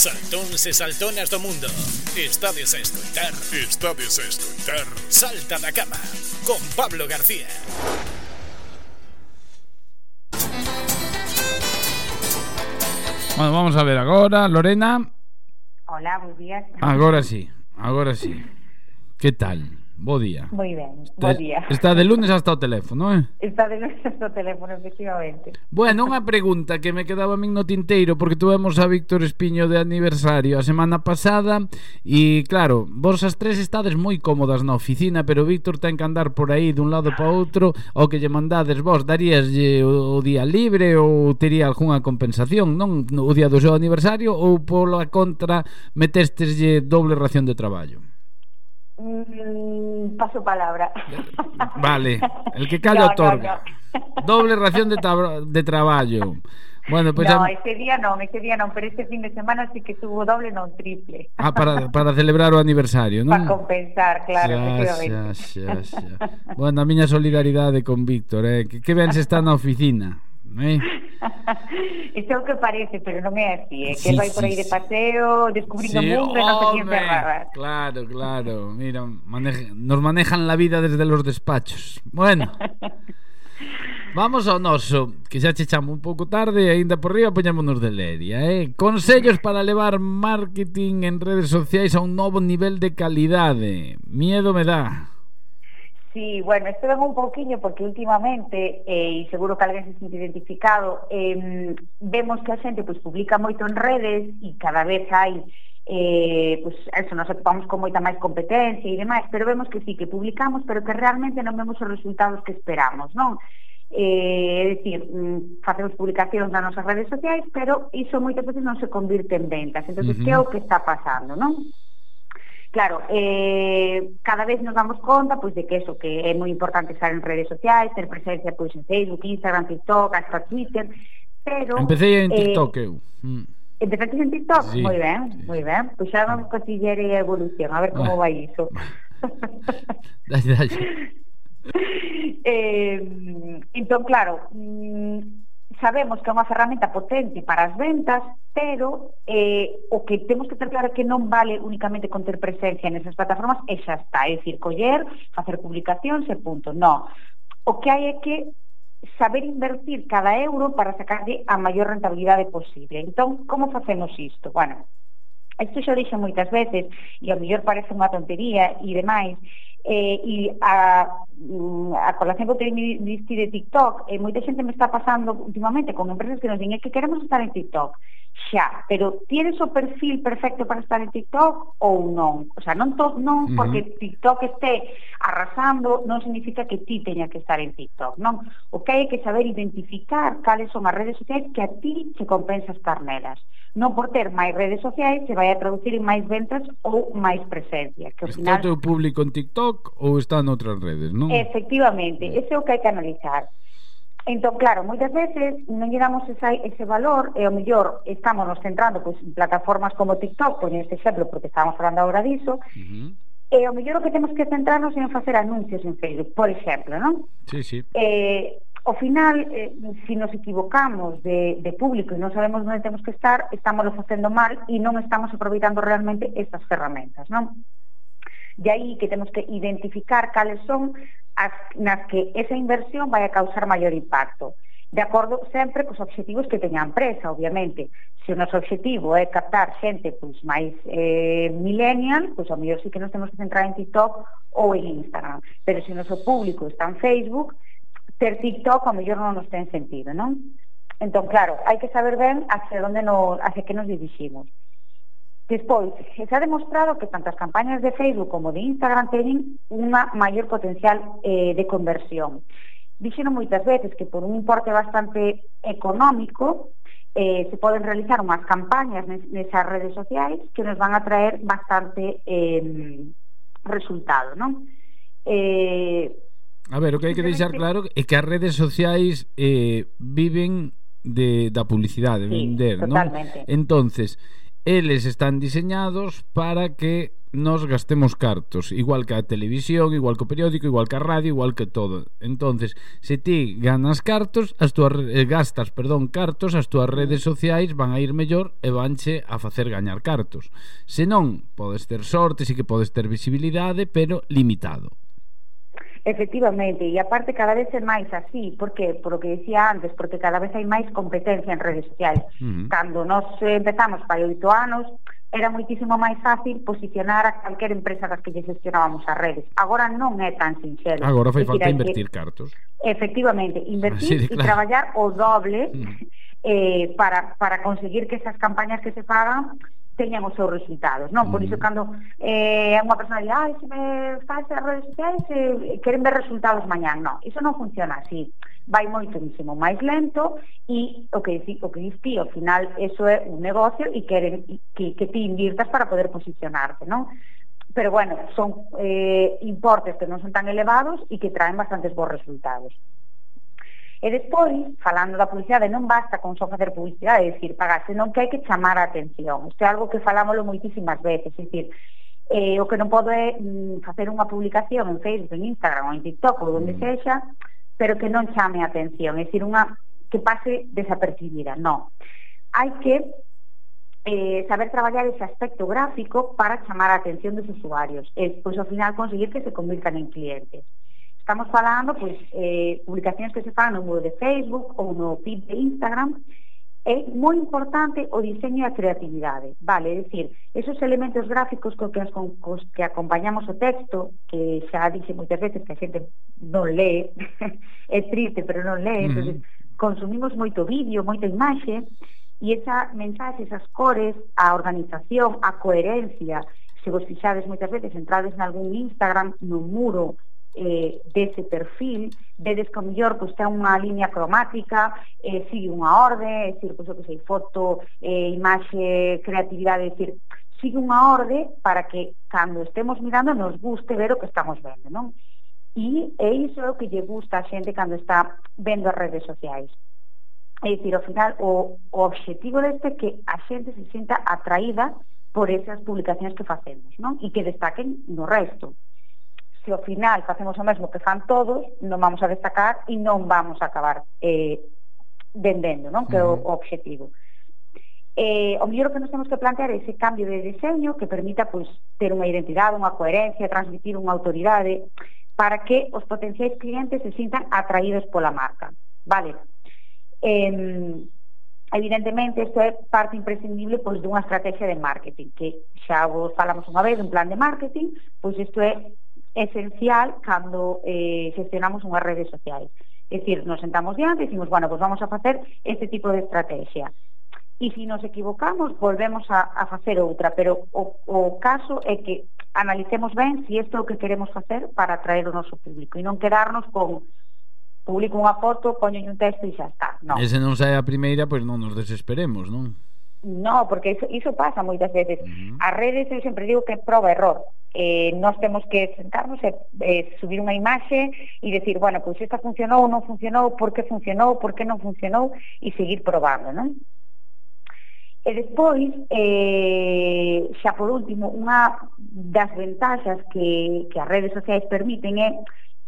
Saltóns e saltonas do mundo. Estades a escoitar Estades a escoitar Salta da cama Con Pablo García. Bueno, vamos a ver agora, Lorena. Hola, buenos días. Agora sí, agora sí. Que tal? Bo día. Moi ben, bo día. Está de lunes hasta o teléfono, eh? Está de lunes hasta o teléfono, efectivamente. Bueno, unha pregunta que me quedaba a min no tinteiro porque tuvemos a Víctor Espiño de aniversario a semana pasada e claro, vos as tres estades moi cómodas na oficina, pero Víctor ten que andar por aí dun lado para outro o que lle mandades vos, daríaslle o, o día libre ou tería algunha compensación, non? O día do seu aniversario ou pola contra metesteslle doble ración de traballo? Mm, paso palabra. Vale, el que calla no, otorga. No, no. Doble ración de, de traballo. Bueno, pues no, ya... ese día non, ese día non, pero este fin de semana sí que tuvo doble non triple. Ah, para, para celebrar o aniversario, non? Para compensar, claro, xa, xa, xa, xa. Bueno, a miña solidaridade con Víctor, eh? que, que ben se está na oficina. Eh? Iso é o que parece, pero non é así, eh? que Sí, vai por aí sí, de sí. paseo, descubrindo o mundo e non se home, encerrada. Claro, claro. Mira, maneja- nos manejan la vida desde los despachos. Bueno. Vamos ao noso, que xa che chamo un pouco tarde e aínda por riba poñémonos de leria, eh? Consellos para levar marketing en redes sociais a un novo nivel de calidade. Miedo me dá. Sí, bueno, este ven un pouquiño porque últimamente, eh, e seguro que alguén se sente identificado, eh, vemos que a xente pues, publica moito en redes e cada vez hai eh, pues, eso, nos ocupamos con moita máis competencia e demais, pero vemos que sí, que publicamos, pero que realmente non vemos os resultados que esperamos, non? Eh, é dicir, mm, facemos publicacións nas nosas redes sociais, pero iso moitas veces non se convirte en ventas. Entón, uh -huh. que é o que está pasando, non? Claro, eh, cada vez nos damos conta pois de que eso que é moi importante estar en redes sociais, ter presencia pois en Facebook, Instagram, TikTok, hasta Twitter, pero Empecé en eh, TikTok eu. Mm. Empezaste en TikTok? Sí, moi ben, sí. moi ben. Pois xa vamos considerar a evolución, a ver como Ah. vai iso. Dalle, dalle. eh, entón, claro, mm, sabemos que é unha ferramenta potente para as ventas, pero eh, o que temos que ter claro é que non vale únicamente con ter presencia nesas plataformas e xa está, é dicir, coller, facer publicacións e punto, non. O que hai é que saber invertir cada euro para sacarlle a maior rentabilidade posible. Entón, como facemos isto? Bueno, isto xa o dixo moitas veces e ao mellor parece unha tontería e demais, Eh, e a, mm, a colación que eu teño diste de TikTok, e moita xente me está pasando últimamente con empresas que nos din que queremos estar en TikTok xa, pero tienes o perfil perfecto para estar en TikTok ou non? O sea, non, to, non porque TikTok este arrasando non significa que ti teña que estar en TikTok, non? O que hai que saber identificar cales son as redes sociais que a ti te compensa estar nelas. Non por ter máis redes sociais se vai a traducir en máis ventas ou máis presencia. Que ao final... Está o teu público en TikTok TikTok ou está noutras redes, non? Efectivamente, ese é o que hai que analizar. Entón, claro, moitas veces non lle damos esa, ese valor e o mellor estamos nos centrando pois, en plataformas como TikTok, por este exemplo porque estábamos falando agora diso, uh eh, -huh. e o mellor o que temos que centrarnos en facer anuncios en Facebook, por exemplo, non? Sí, sí. Eh, ao final, eh, se si nos equivocamos de, de público e non sabemos onde temos que estar, estamos facendo mal e non estamos aproveitando realmente estas ferramentas, non? De aí que temos que identificar cales son as nas que esa inversión vai a causar maior impacto de acordo sempre cos obxectivos que teña a empresa, obviamente. Se o noso obxectivo é captar xente pois, máis eh, millennial, pois ao mellor sí que nos temos que centrar en TikTok ou en Instagram. Pero se o noso público está en Facebook, ter TikTok ao mellor non nos ten sentido, non? Entón, claro, hai que saber ben hacia onde nos, hacia que nos diriximos. Despois, se ha demostrado que tanto as campañas de Facebook como de Instagram teñen unha maior potencial eh, de conversión. Dixeron moitas veces que por un importe bastante económico eh, se poden realizar unhas campañas nes, nesas redes sociais que nos van a traer bastante eh, resultado, non? Eh, a ver, o que hai que deixar claro é que as redes sociais eh, viven de, da publicidade, sí, vender, non? Entonces, eles están diseñados para que nos gastemos cartos, igual que a televisión, igual que o periódico, igual que a radio, igual que todo. Entonces, se ti ganas cartos, as túas eh, gastas, perdón, cartos, as túas redes sociais van a ir mellor e vanche a facer gañar cartos. Se non, podes ter sorte, si que podes ter visibilidade, pero limitado. Efectivamente, e aparte cada vez é máis así, porque por o que decía antes, porque cada vez hai máis competencia en redes sociais. Uh -huh. Cando nós eh, empezamos para oito anos, era moitísimo máis fácil posicionar a calquer empresa das que lle gestionábamos as redes. Agora non é tan sinxelo. Agora fai falta invertir que... cartos. Efectivamente, invertir e claro. e traballar o doble uh -huh. eh, para, para conseguir que esas campañas que se fagan teñan os seus resultados, non? Por iso mm. cando eh, unha persona di, ai, se me faz as redes sociais, eh, queren ver resultados mañán, non, iso non funciona así vai moitísimo máis lento e o que dici, o que diste, ao final eso é un negocio e queren que, que ti invirtas para poder posicionarte, non? Pero bueno, son eh, importes que non son tan elevados e que traen bastantes bons resultados. E despois, falando da publicidade, non basta con só facer publicidade, é dicir, pagar, senón que hai que chamar a atención. Isto é algo que falámoslo moitísimas veces, é dicir, eh, o que non podo é mm, facer unha publicación en Facebook, en Instagram ou en TikTok ou onde mm. sexa, pero que non chame a atención, é dicir, unha que pase desapercibida, non. Hai que eh, saber traballar ese aspecto gráfico para chamar a atención dos usuarios e, pois, ao final, conseguir que se convirtan en clientes. Estamos falando pois, eh, publicacións que se fan no muro de Facebook ou no feed de Instagram é moi importante o diseño e a creatividade, vale? É dicir, esos elementos gráficos co que, as, cos que acompañamos o texto, que xa dixe moitas veces que a xente non lee, é triste, pero non lee, mm. entonces, consumimos moito vídeo, moita imaxe, e esa mensaxe, esas cores, a organización, a coherencia, se vos fixades moitas veces, entrades en algún Instagram, no muro, eh, dese perfil, vedes que o mellor pois, ten unha línea cromática, eh, sigue unha orde, é dicir, pois, o que sei, foto, eh, imaxe, creatividade, é dicir, sigue unha orde para que cando estemos mirando nos guste ver o que estamos vendo, non? E é iso o que lle gusta a xente cando está vendo as redes sociais. É dicir, ao final, o, o objetivo deste é que a xente se sinta atraída por esas publicacións que facemos, non? E que destaquen no resto se ao final facemos o mesmo que fan todos, non vamos a destacar e non vamos a acabar eh, vendendo, non? Que é o, o obxectivo. Eh, o mellor que nos temos que plantear é ese cambio de diseño que permita pois, ter unha identidade, unha coherencia, transmitir unha autoridade para que os potenciais clientes se sintan atraídos pola marca. Vale. Eh, evidentemente, isto é parte imprescindible pois dunha estrategia de marketing, que xa vos falamos unha vez, dun plan de marketing, pois isto é esencial cando eh, gestionamos unhas redes sociais. É dicir, nos sentamos diante e dicimos, bueno, pues vamos a facer este tipo de estrategia. E se nos equivocamos, volvemos a, a facer outra, pero o, o caso é que analicemos ben se si isto é o que queremos facer para atraer o noso público e non quedarnos con publico unha foto, poño un texto e xa está. Non. E se non sai a primeira, pois non nos desesperemos, non? No, porque iso, iso pasa moitas veces. Uh -huh. As redes, eu sempre digo que é prova error. Eh, nós temos que sentarnos e eh, subir unha imaxe e decir, bueno, pois esta funcionou, non funcionou, por que funcionou, por que non funcionou, e seguir probando, non? E despois, eh, xa por último, unha das ventaxas que, que as redes sociais permiten é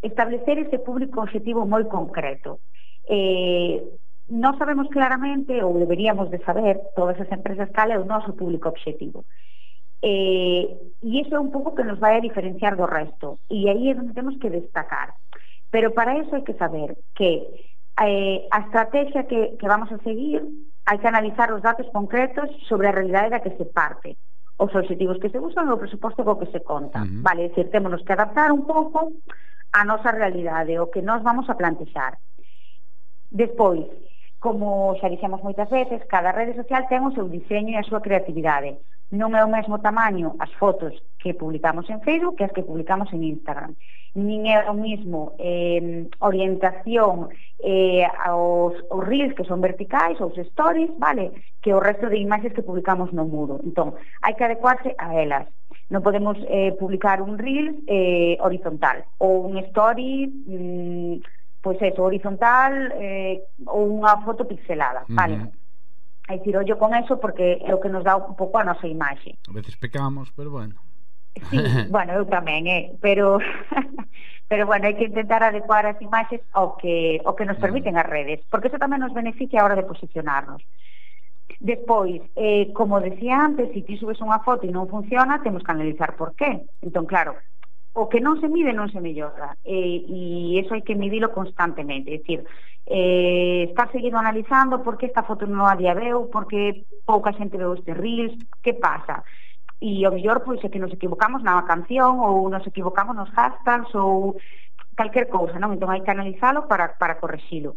establecer ese público objetivo moi concreto. Eh, non sabemos claramente, ou deberíamos de saber, todas as empresas cal é o noso público objetivo. Eh, e iso é un pouco que nos vai a diferenciar do resto. E aí é onde temos que destacar. Pero para eso hai que saber que eh, a estrategia que, que vamos a seguir hai que analizar os datos concretos sobre a realidade da que se parte os objetivos que se usan e o presuposto co que se conta. Uh -huh. Vale, é dicir, temos que adaptar un pouco a nosa realidade, o que nós vamos a plantexar. Despois, Como xa dixemos moitas veces, cada rede social ten o seu diseño e a súa creatividade. Non é o mesmo tamaño as fotos que publicamos en Facebook que as que publicamos en Instagram. Nin é o mismo eh, orientación eh, aos, aos reels que son verticais, aos stories, vale? Que o resto de imaxes que publicamos no muro. Entón, hai que adecuarse a elas non podemos eh, publicar un reel eh, horizontal ou un story mm, pois eso, horizontal eh, ou unha foto pixelada, vale? Uh -huh. É dicir, ollo con eso porque é o que nos dá un pouco a nosa imaxe. A veces pecamos, pero bueno. Sí, bueno, eu tamén, eh, pero pero bueno, hai que intentar adecuar as imaxes ao que ao que nos permiten as redes, porque eso tamén nos beneficia a hora de posicionarnos. Despois, eh, como decía antes, se si ti subes unha foto e non funciona, temos que analizar por qué. Entón, claro, o que non se mide non se mellora eh, e eso hai que midilo constantemente é dicir, eh, estar seguido analizando por que esta foto non a día veu por que pouca xente veu este reels que pasa e o mellor pois é que nos equivocamos na canción ou nos equivocamos nos hashtags ou calquer cousa, non? Entón hai que analizalo para, para correxilo.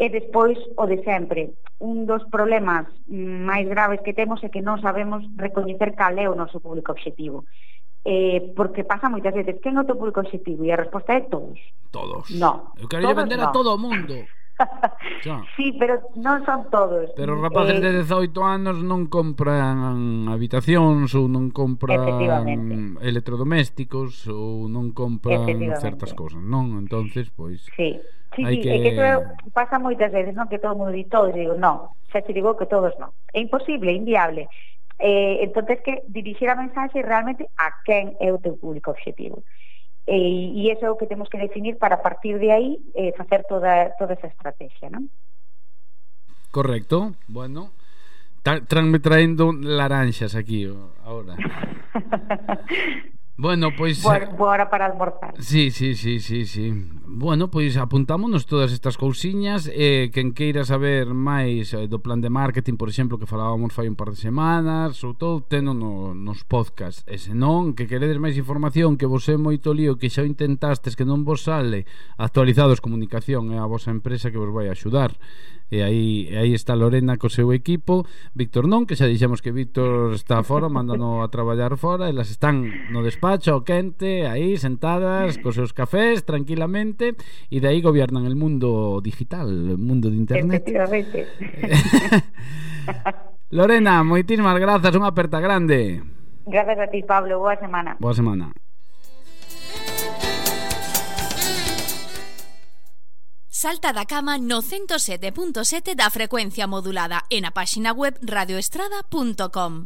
E despois, o de sempre, un dos problemas mm, máis graves que temos é que non sabemos recoñecer cal é o noso público obxectivo eh, porque pasa moitas veces quen é o teu público objetivo e a resposta é todos todos no, eu quero vender no. a todo o mundo Sí, pero non son todos. Pero os rapaces eh, de 18 anos non compran habitacións ou non compran electrodomésticos ou non compran certas cousas, non? Entonces, pois Sí. Sí, sí, que... é que eso pasa moitas veces, non? Que todo o mundo di todos, e digo, non, xa te digo que todos non. É imposible, é inviable. Eh, entonces que dirigir a mensaxe realmente a quen é o teu público objetivo. E, e iso é o que temos que definir para a partir de aí eh, facer toda, toda esa estrategia, non? Correcto, bueno. Tra traendo laranxas aquí ahora. Bueno, pois pues, Bo, eh, boa hora para almorzar. Sí, sí, sí, sí, sí. Bueno, pois apuntámonos todas estas cousiñas eh quen queira saber máis eh, do plan de marketing, por exemplo, que falábamos fai un par de semanas, ou todo teno no, nos podcast. E se non, que queredes máis información, que vos é moito lío, que xa o intentastes, que non vos sale, actualizados comunicación é eh, a vosa empresa que vos vai axudar e aí e aí está Lorena co seu equipo. Víctor non, que xa dixemos que Víctor está fora, mandano a traballar fora. Elas están no despacho, ao quente aí sentadas, cos seus cafés tranquilamente, e de aí gobiernan el mundo digital, el mundo de internet. Efectivamente. Lorena, moitísimas grazas, unha aperta grande. Gracias a ti, Pablo, boa semana. Boa semana. Salta da cama no 107.7 da frecuencia modulada e na páxina web radioestrada.com.